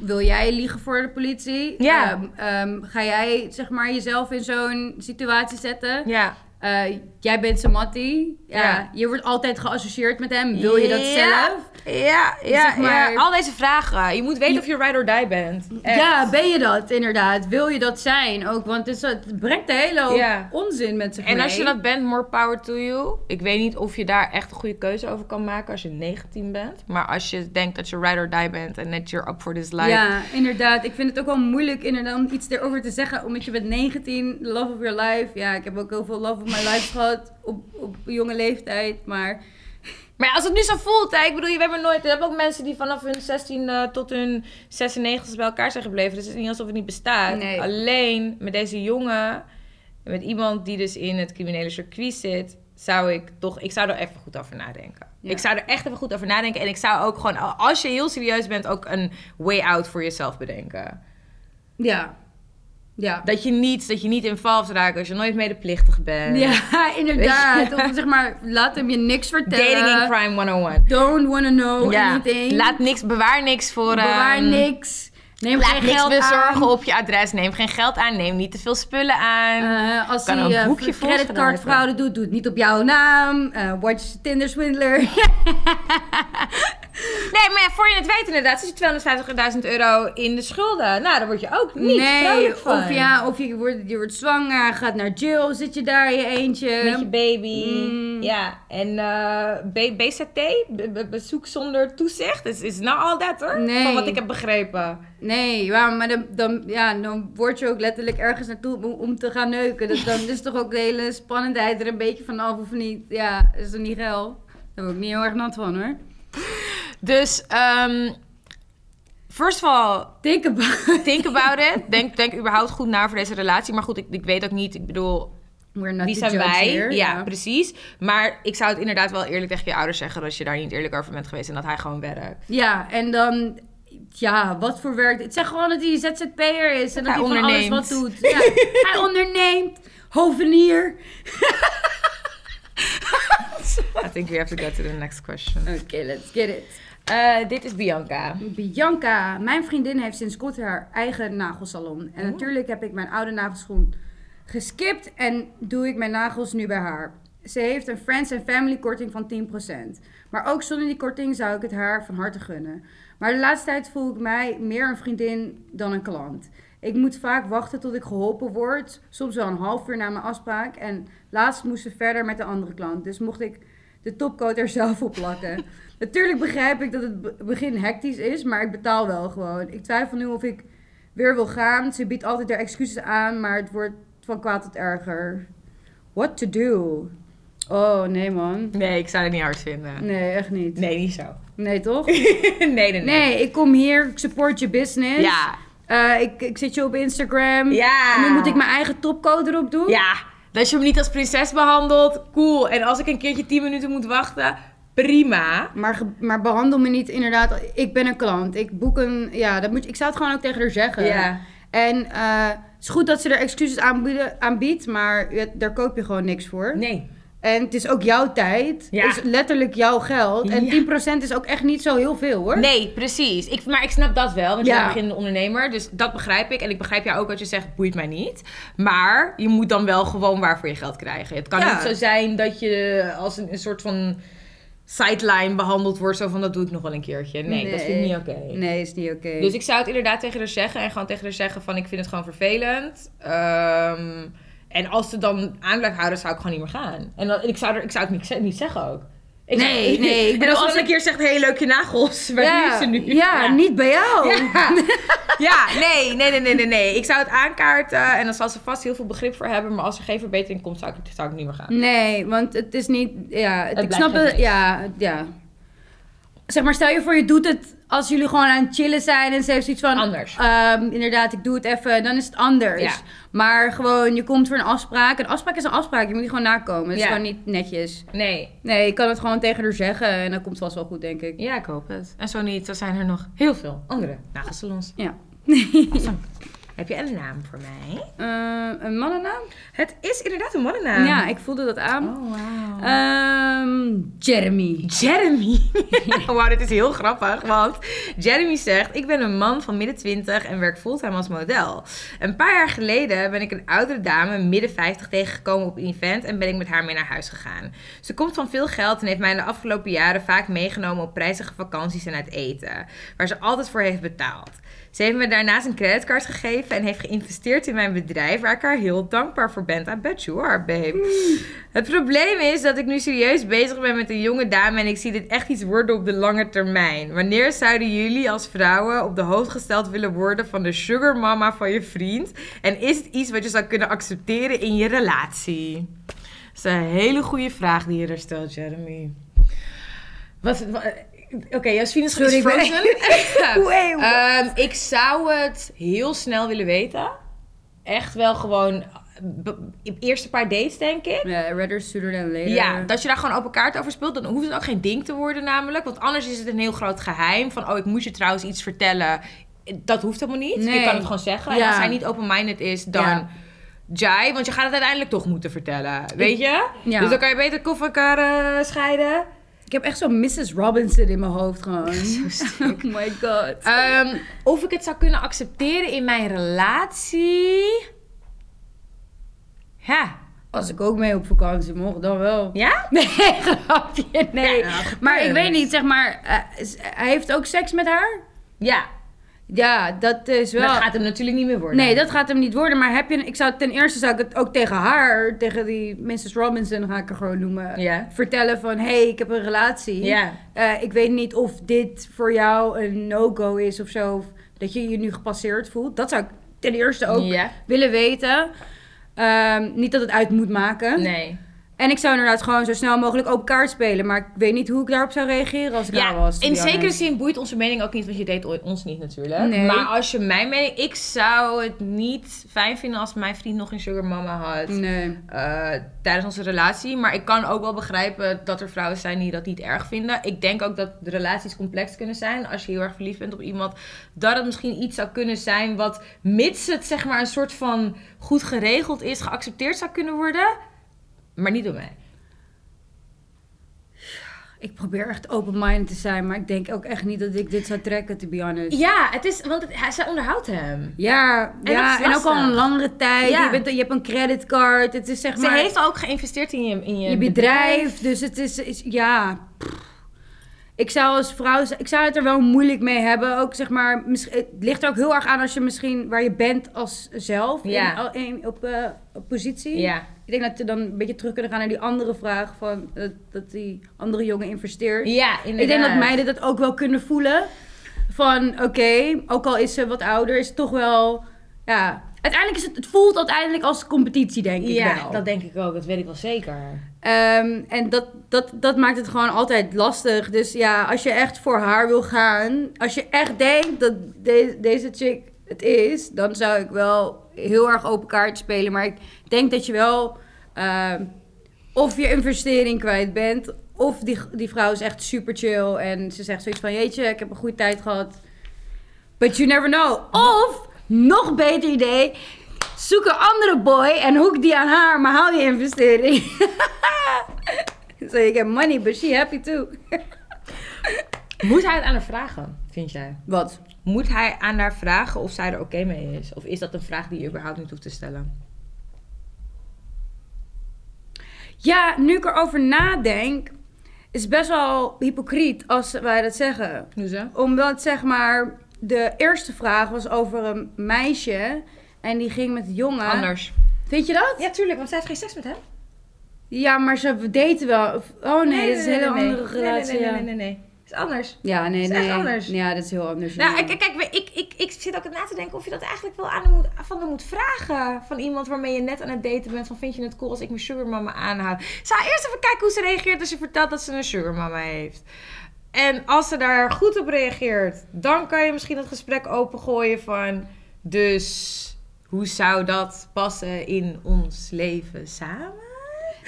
wil jij liegen voor de politie? Ja. Ehm, ehm, ga jij zeg maar jezelf in zo'n situatie zetten? Ja, eh, jij bent Samatti. Ja, Ja. Je wordt altijd geassocieerd met hem. Wil je dat Ja. zelf? Ja, ja, Zeg maar- ja. Al deze vragen. Je moet weten Je- of je ride or die bent. Echt. Ja, ben je dat inderdaad? Wil je dat zijn ook? Want het, is, het brengt een hele hoop Ja. onzin met zich En mee. als je dat bent, more power to you. Ik weet niet of je daar echt een goede keuze over kan maken als je 19 bent. Maar als je denkt dat je ride or die bent en that you're up for this life. Ja, inderdaad. Ik vind het ook wel moeilijk inderdaad om iets erover te zeggen. Omdat je bent 19, love of your life. Ja, ik heb ook heel veel love of my life gehad op, op jonge leeftijd. Maar Maar ja, als het nu zo voelt, hè, ik bedoel, je hebben nooit. Er hebben ook mensen die vanaf hun 16 tot hun 96 bij elkaar zijn gebleven. Dus het is niet alsof het niet bestaat. Nee. Alleen met deze jongen, met iemand die dus in het criminele circuit zit, zou ik toch, ik zou er even goed over nadenken. Ja. Ik zou er echt even goed over nadenken. En ik zou ook gewoon, als je heel serieus bent, ook een way out voor jezelf bedenken. ja. Ja. Dat je niet, dat je niet in val raakt als je nooit medeplichtig bent. Ja, inderdaad. Of zeg maar, laat hem je niks vertellen. Dating in crime 101. Don't wanna know ja. anything. Laat niks, bewaar niks voor. Bewaar ehm, niks. Neem Laat geen niks geld bezorgen aan. op je adres. Neem geen geld aan. Neem niet te veel spullen aan. Eh, als Kan hij een eh, boekje vol creditcardfraude doet, doe het niet op jouw naam. Eh, watch Tinder Swindler. nee, maar ja, voor je het weet inderdaad, zit je 250.000 euro in de schulden. Nou, daar word je ook niet nee, van. of, ja, of je wordt, je wordt zwanger, gaat naar jail, zit je daar in je eentje. Met je baby. Mm. Ja, en eh, B- BZT, be- be- bezoek zonder toezicht, is, is nou al dat hoor. Nee. Van wat ik heb begrepen. Nee, ja, maar dan, dan, ja, dan word je ook letterlijk ergens naartoe om, om te gaan neuken. Dat, dan is toch ook de hele spannendheid er een beetje vanaf of niet. Ja, is er niet geil. Daar word ik niet heel erg nat van hoor. Dus, ehm first of all, Think about think about it. Denk, denk überhaupt goed na voor deze relatie. Maar goed, ik, ik weet ook niet, ik bedoel, Wie zijn wij? here. Ja, precies. Maar ik zou het inderdaad wel eerlijk tegen je ouders zeggen... dat je daar niet eerlijk over bent geweest en dat hij gewoon werkt. Ja, en dan... Ja, wat voor werk. Het zegt gewoon dat hij ZZP'er is. En dat Hij hij, alles wat doet. Ja, hij onderneemt. Hovenier. I think we have to go to the next question. Oké, let's get it. Eh, dit is Bianca. Bianca, mijn vriendin heeft sinds kort haar eigen nagelsalon. En Oh. natuurlijk heb ik mijn oude nagelschoen geskipt en doe ik mijn nagels nu bij haar. Ze heeft een friends and family korting van 10%. Maar ook zonder die korting zou ik het haar van harte gunnen. Maar de laatste tijd voel ik mij meer een vriendin dan een klant. Ik moet vaak wachten tot ik geholpen word. Soms wel een half uur na mijn afspraak. En laatst moest ze verder met de andere klant. Dus mocht ik de topcoat er zelf op plakken. Natuurlijk begrijp ik dat het be- begin hectisch is, maar ik betaal wel gewoon. Ik twijfel nu of ik weer wil gaan. Ze biedt altijd haar excuses aan, maar het wordt van kwaad tot erger. What to do? Oh, nee man. Nee, ik zou het niet hard vinden. Nee, echt niet. Nee, niet zo. Nee, toch? nee, nee, nee. Nee, ik kom hier, ik support je business. Ja. Eh, ik, ik zit je op Instagram. Ja. En nu moet ik mijn eigen topcode erop doen. Ja. Dat je hem niet als prinses behandelt, cool. En als ik een keertje 10 minuten moet wachten, prima. Maar, maar behandel me niet inderdaad. Ik ben een klant. Ik boek een. Ja, dat moet, ik zou het gewoon ook tegen haar zeggen. Ja. En eh, het is goed dat ze er excuses aanbieden, aanbiedt, maar daar koop je gewoon niks voor. Nee. En het is ook jouw tijd. Ja. Het is letterlijk jouw geld. En Ja. 10% is ook echt niet zo heel veel hoor. Nee, precies. Ik, maar ik snap dat wel, want je Ja. bent een beginnende ondernemer. Dus dat begrijp ik. En ik begrijp jou ook dat je zegt, boeit mij niet. Maar je moet dan wel gewoon waarvoor je geld krijgen. Het kan Ja. niet zo zijn dat je als een, een soort van sideline behandeld wordt. Zo van, dat doe ik nog wel een keertje. Nee, dat vind ik niet oké. Nee, is niet oké. Dus ik zou het inderdaad tegen haar zeggen. En gewoon tegen haar zeggen van, ik vind het gewoon vervelend. Ehm, en als ze dan aan blijft houden, zou ik gewoon niet meer gaan. En dan, ik, zou er, ik zou het niet zeggen ook. Ik Nee, nee, ik en als ze een keer zegt, hey, leuk je nagels. Waar doe je ze nu? Ja, niet bij jou. Ja. ja, nee, nee, nee, nee, nee. Ik zou het aankaarten en dan zal ze vast heel veel begrip voor hebben. Maar als er geen verbetering komt, zou ik, zou ik niet meer gaan. Nee, want het is niet. Ja, het, Het ik snap het. Ja, ja. Zeg maar, stel je voor, je doet het als jullie gewoon aan het chillen zijn en ze heeft zoiets van. Anders. ehm, inderdaad, ik doe het even, dan is het anders. Ja. Maar gewoon, je komt voor een afspraak. Een afspraak is een afspraak, je moet die gewoon nakomen. Het is gewoon niet netjes. Nee. Nee, je kan het gewoon tegen haar zeggen en dan komt het vast wel goed, denk ik. Ja, ik hoop het. En zo niet, dan zijn er nog heel veel andere nagelsalons. Ja. Heb je een naam voor mij? Eh, een mannennaam? Het is inderdaad een mannennaam. Ja, ik voelde dat aan. Oh, wauw. Ehm, Jeremy. Jeremy. Wauw, dit is heel grappig. Want Jeremy zegt: Ik ben een man van midden 20 en werk fulltime als model. Een paar jaar geleden ben ik een oudere dame, midden 50, tegengekomen op een event en ben ik met haar mee naar huis gegaan. Ze komt van veel geld en heeft mij in de afgelopen jaren vaak meegenomen op prijzige vakanties en uit eten, waar ze altijd voor heeft betaald. Ze heeft me daarnaast een creditcard gegeven en heeft geïnvesteerd in mijn bedrijf, waar ik haar heel dankbaar voor ben. I bet you are, babe. Het probleem is dat ik nu serieus bezig ben met een jonge dame en ik zie dit echt iets worden op de lange termijn. Wanneer zouden jullie als vrouwen op de hoofd gesteld willen worden van de sugar mama van je vriend? En is het iets wat je zou kunnen accepteren in je relatie? Dat is een hele goede vraag die je er stelt, Jeremy. Wat, wat- Oké, Jasmin is Sorry, is ik ben- frozen. Ehm, ik zou het heel snel willen weten. Echt wel gewoon... Eerste paar dates, denk ik. Ja, rather sooner than later. Ja, dat je daar gewoon open kaart over speelt. Dan hoeft het ook geen ding te worden namelijk. Want anders is het een heel groot geheim. Van, oh, ik moet je trouwens iets vertellen. Dat hoeft helemaal niet. Nee. Je kan het gewoon zeggen. En als hij niet open-minded is, dan... Ja. Jai, want je gaat het uiteindelijk toch moeten vertellen. Weet je? Ja. Dus dan kan je beter kof van elkaar eh, scheiden. Ik heb echt zo'n Mrs. Robinson in mijn hoofd gewoon. Zo oh my god. Ehm, of ik het zou kunnen accepteren in mijn relatie. Ja. Als ik ook mee op vakantie mocht, dan wel. Ja? Nee, grapje, nee. Ja, nou, maar ik weet niet, zeg maar... eh, hij heeft ook seks met haar? Ja. Ja, dat is wel... Dat gaat hem natuurlijk niet meer worden. Nee, dat gaat hem niet worden. Maar heb je... Ik zou, ten eerste zou ik het ook tegen haar, tegen die Mrs. Robinson, ga ik haar gewoon noemen. Ja. Vertellen van, hé, hey, ik heb een relatie. Ja. Eh, ik weet niet of dit voor jou een no-go is of zo. Of dat je je nu gepasseerd voelt. Dat zou ik ten eerste ook Ja. willen weten. Ehm, niet dat het uit moet maken. Nee. En ik zou inderdaad gewoon zo snel mogelijk open kaart spelen. Maar ik weet niet hoe ik daarop zou reageren als ik daar Ja, was. to in zekere zin boeit onze mening ook niet, want je deed ooit ons niet natuurlijk. Nee. Maar als je mijn mening... Ik zou het niet fijn vinden als mijn vriend nog een sugar mama had. Nee. eh, tijdens onze relatie. Maar ik kan ook wel begrijpen dat er vrouwen zijn die dat niet erg vinden. Ik denk ook dat de relaties complex kunnen zijn. Als je heel erg verliefd bent op iemand. Dat het misschien iets zou kunnen zijn wat, mits het zeg maar een soort van goed geregeld is, geaccepteerd zou kunnen worden. Maar niet door mij. Ik probeer echt open-minded te zijn. Maar ik denk ook echt niet dat ik dit zou trekken, to be honest. Ja, het is, want het, hij, zij onderhoudt hem. Ja, En ja en ook al een langere tijd. Ja. Je, bent, je hebt een creditcard. Het is zeg Ze maar heeft ook geïnvesteerd in je, in je, je bedrijf. Dus het is, is ja. pff. Ik zou als vrouw, ik zou het er wel moeilijk mee hebben. Ook zeg maar, het ligt er ook heel erg aan als je misschien waar je bent als zelf Ja. in, in- op, eh, op positie. Ja. Ik denk dat we dan een beetje terug kunnen gaan naar die andere vraag van eh, dat die andere jongen investeert. Ja, Ik inderdaad. denk dat meiden dat ook wel kunnen voelen. Van oké, ook al is ze wat ouder, is het toch wel. Ja, uiteindelijk is het. Het voelt uiteindelijk als competitie, denk ik Ja, wel. dat denk ik ook. Dat weet ik wel zeker. Ehm, en dat, dat, dat maakt het gewoon altijd lastig. Dus ja, als je echt voor haar wil gaan, als je echt denkt dat de- deze chick het is, dan zou ik wel heel erg open kaart spelen. Maar ik denk dat je wel ehm, of je investering kwijt bent, of die, die vrouw is echt super chill en ze zegt zoiets van: Jeetje, ik heb een goede tijd gehad. But you never know. Of, nog beter idee, zoek een andere boy en hoek die aan haar, maar hou je investering. so you get money, but she happy too. Moet hij het aan haar vragen, vind jij? Wat? Moet hij aan haar vragen of zij er oké mee is? Of is dat een vraag die je überhaupt niet hoeft te stellen? Ja, nu ik erover nadenk, is het best wel hypocriet als wij dat zeggen. Hoezo? Omdat zeg maar, de eerste vraag was over een meisje en die ging met een jongen. Anders. Vind je dat? Ja, tuurlijk, want zij heeft geen seks met hem. Ja, maar ze daten wel. Oh nee, dat is een hele andere relatie. Nee, nee, nee, nee, nee. Is anders. Ja, nee, is nee. echt anders. Ja, dat is heel anders. Nou, ja. kijk, kijk ik, ik, ik zit ook na te denken of je dat eigenlijk wel aan hem moet, van hem moet vragen. Van iemand waarmee je net aan het daten bent. Van vind je het cool als ik mijn sugarmama aanhoud? Zou eerst even kijken hoe ze reageert als je vertelt dat ze een sugarmama heeft. En als ze daar goed op reageert, dan kan je misschien het gesprek opengooien van... Dus hoe zou dat passen in ons leven samen?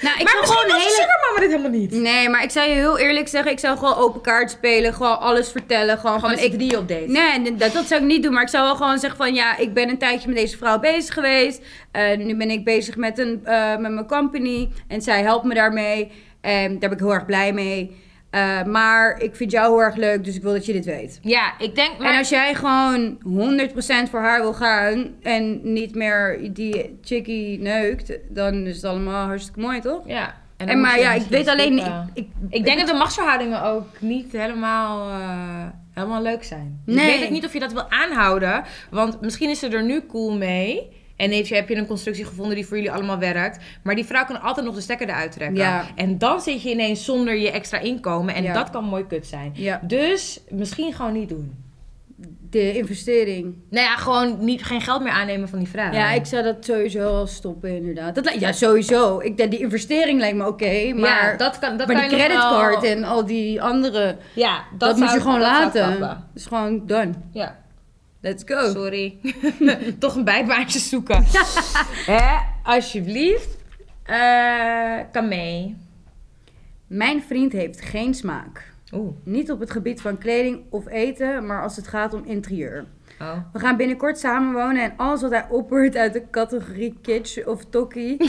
Nou, ik maar gewoon was hele... Dit helemaal niet. Nee, maar ik zou je heel eerlijk zeggen, ik zou gewoon open kaart spelen. Gewoon alles vertellen. Gewoon, Gewoon ik, drieën op date. Nee, dat, dat zou ik niet doen. Maar ik zou wel gewoon zeggen van... Ja, ik ben een tijdje met deze vrouw bezig geweest. Eh, nu ben ik bezig met, een, eh, met mijn company. En zij helpt me daarmee. En daar ben ik heel erg blij mee. Eh, maar ik vind jou heel erg leuk, dus ik wil dat je dit weet. Ja, ik denk... Maar... En als jij gewoon 100% voor haar wil gaan... en niet meer die chickie neukt... dan is het allemaal hartstikke mooi, toch? Ja. En, maar ja, ik weet alleen... Ik, ik, Ik denk dat de machtsverhoudingen ook niet helemaal, eh, helemaal leuk zijn. Dus Nee. Ik weet ook niet of je dat wil aanhouden. Want misschien is ze er nu cool mee. En heeft heb je een constructie gevonden die voor jullie allemaal werkt. Maar die vrouw kan altijd nog de stekker eruit trekken. Ja. En dan zit je ineens zonder je extra inkomen. En Ja. dat kan mooi kut zijn. Ja, Dus misschien gewoon niet doen. de investering. Nou ja, gewoon niet, geen geld meer aannemen van die vrouw. Ja, ik zou dat sowieso wel stoppen, inderdaad. Dat, ja, sowieso. Ik, denk die investering lijkt me oké, maar, Ja, dat kan, dat maar kan die creditcard wel- en al die andere, Ja, dat, dat, moet je gewoon laten. Dat is gewoon done. Ja. Let's go. Sorry. Toch een bijbaantje zoeken. Hè? Alsjeblieft. Eh kan mee. Mijn vriend heeft geen smaak. Oeh. Niet op het gebied van kleding of eten, maar als het gaat om interieur. Oh. We gaan binnenkort samenwonen en alles wat hij oppert uit de categorie kitsch of tokkie.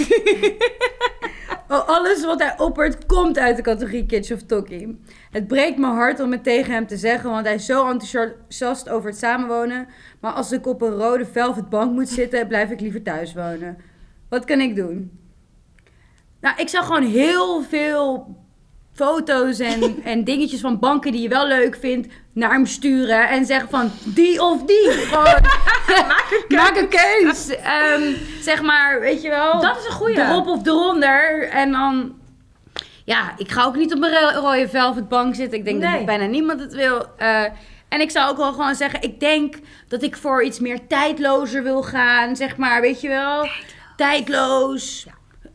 Oh, alles wat hij oppert komt uit de categorie kitsch of tokkie. Het breekt mijn hart om het tegen hem te zeggen, want hij is zo enthousiast over het samenwonen. Maar als ik op een rode velvet bank moet zitten, blijf ik liever thuis wonen. Wat kan ik doen? Nou, ik zou gewoon heel veel foto's en, en dingetjes van banken die je wel leuk vindt naar hem sturen. En zeggen van die of die. Gewoon, maak een keus. Ehm, zeg maar, weet je wel. Dat is een goeie. Erop of eronder. En dan... Ja, ik ga ook niet op een ro- rode velvet bank zitten. Ik denk Nee. dat bijna niemand het wil. Eh, en ik zou ook wel gewoon zeggen... Ik denk dat ik voor iets meer tijdlozer wil gaan. Zeg maar, weet je wel. Tijdloos.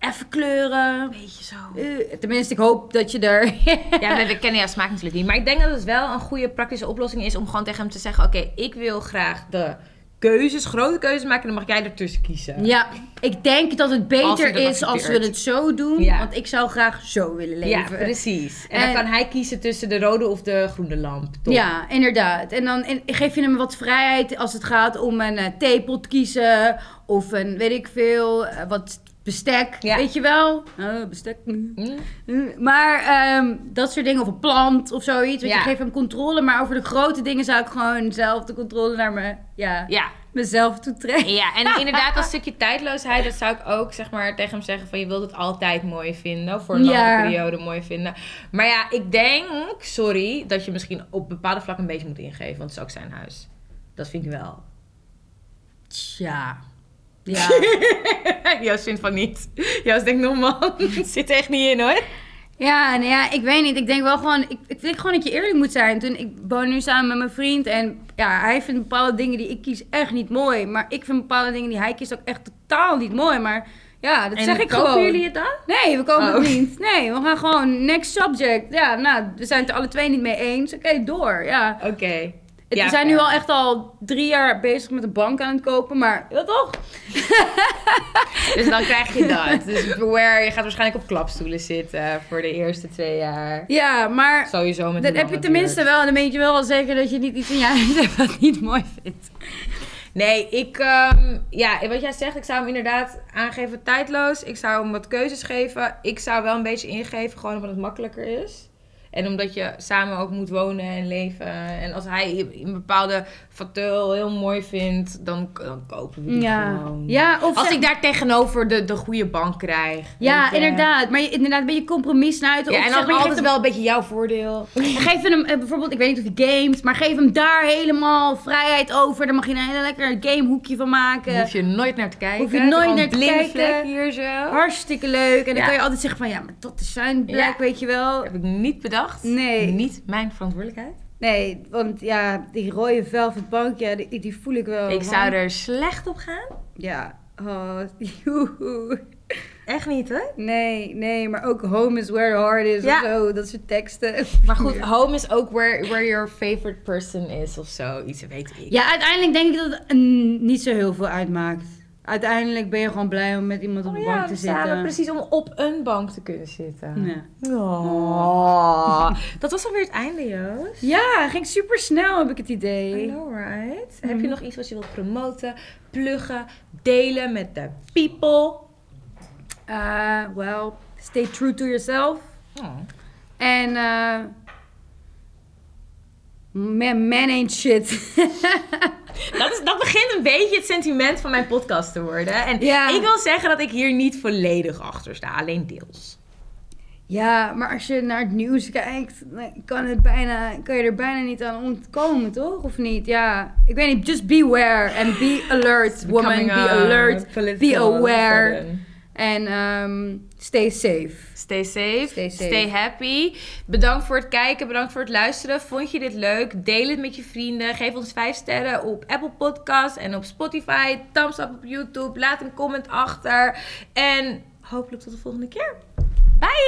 Even kleuren. Beetje zo. Eh, tenminste, ik hoop dat je er... Ja, we, we kennen jouw smaak natuurlijk niet. Maar ik denk dat het wel een goede praktische oplossing is om gewoon tegen hem te zeggen: Oké, ik wil graag de keuzes, grote keuzes maken. Dan mag jij ertussen kiezen. Ja, ik denk dat het beter is als we het zo doen. Ja. Want ik zou graag zo willen leven. Ja, precies. En, En- dan kan hij kiezen tussen de rode of de groene lamp. Toch? Ja, inderdaad. En dan en geef je hem wat vrijheid als het gaat om een eh, theepot kiezen. Of een, weet ik veel, eh, wat bestek. Ja. Weet je wel? Oh, bestek. mm. Mm. Maar ehm, dat soort dingen. Of een plant of zoiets. Weet Ja. je, geef hem controle. Maar over de grote dingen zou ik gewoon zelf de controle naar me, ja, Ja, mezelf toe trekken. Ja, en inderdaad, dat stukje tijdloosheid, dat zou ik ook zeg maar tegen hem zeggen van je wilt het altijd mooi vinden, voor een Ja. lange periode mooi vinden. Maar ja, ik denk, sorry, dat je misschien op bepaalde vlakken een beetje moet ingeven, want het is ook zijn huis. Dat vind ik wel. Tja. Ja. Joost vindt van niet. Joost denkt nog man, het zit er echt niet in hoor. Ja, nou ja, ik weet niet. Ik denk wel gewoon, ik, ik denk gewoon dat je eerlijk moet zijn. Toen, ik woon nu samen met mijn vriend en ja, hij vindt bepaalde dingen die ik kies echt niet mooi. Maar ik vind bepaalde dingen die hij kiest ook echt totaal niet mooi. Maar ja, dat en zeg ik kopen gewoon. jullie het dan? Nee, we komen Oh. het niet. Nee, we gaan gewoon next subject. Ja, nou, we zijn het er alle twee niet mee eens. Oké, door. Ja. Oké. Ja, we zijn nu al echt al drie jaar bezig met een bank aan het kopen. Maar ja, toch? Dus dan krijg je dat. Dus beware, je gaat waarschijnlijk op klapstoelen zitten voor de eerste twee jaar. Ja, maar Sowieso met dan een heb je tenminste natuurlijk. wel, dan weet je wel wel zeker dat je niet iets in je huis hebt wat niet mooi vindt. Nee, ik, ehm, ja, wat jij zegt, ik zou hem inderdaad aangeven tijdloos. Ik zou hem wat keuzes geven. Ik zou wel een beetje ingeven, gewoon omdat het makkelijker is. En omdat je samen ook moet wonen en leven. En als hij een bepaalde fatul heel mooi vindt, dan, dan kopen we die Ja. gewoon. Ja, of Als zeg- ik daar tegenover de, de goede bank krijg. Ja, je. inderdaad. Maar je, inderdaad, een beetje compromis sluiten. Ja, of en zeg dan maar, je altijd wel een beetje jouw voordeel. geef hem eh, bijvoorbeeld, ik weet niet of hij gamet, maar geef hem daar helemaal vrijheid over. Dan mag je een hele lekker gamehoekje van maken. Daar hoef je nooit naar te kijken. Hoef je nooit Gewoon naar te kijken. hier zo. Hartstikke leuk. En dan Ja. kan je altijd zeggen van, ja, maar dat is zijn plek, weet je wel. heb ik niet bedacht. Nee. Niet mijn verantwoordelijkheid. Nee, want ja, die rode velvet bank, ja, die, die voel ik wel. ik man. zou er slecht op gaan. Ja, oh, joehoe. Echt niet, hoor. Nee, nee, maar ook home is where the heart is Ja. of zo. Dat soort teksten. Maar goed, home is ook where, where your favorite person is of zo. Iets weet ik. Ja, uiteindelijk denk ik dat het niet zo heel veel uitmaakt. Uiteindelijk ben je gewoon blij om met iemand op Oh ja, bank te samen zitten. precies om op een bank te kunnen zitten. Ja. Oh. Dat was alweer het einde, Joost. Ja, ging super snel, heb ik het idee. I know, right? Heb Mhm. je nog iets wat je wilt promoten, pluggen, delen met de people? Uh, well, stay true to yourself. Oh. En eh man, man ain't shit. Dat, is, dat begint een beetje het sentiment van mijn podcast te worden. En Ja. ik wil zeggen dat ik hier niet volledig achter sta, alleen deels. ja, maar als je naar het nieuws kijkt, kan, het bijna, kan je er bijna niet aan ontkomen, toch? Of niet? Ja, ik weet niet. Just beware and be alert, woman. Be alert. Be aware. En ehm, stay safe. Stay safe. Stay safe. Stay happy. Bedankt voor het kijken. Bedankt voor het luisteren. Vond je dit leuk? Deel het met je vrienden. Geef ons 5 sterren op Apple Podcasts en op Spotify. Thumbs up op YouTube. Laat een comment achter. En hopelijk tot de volgende keer. Bye!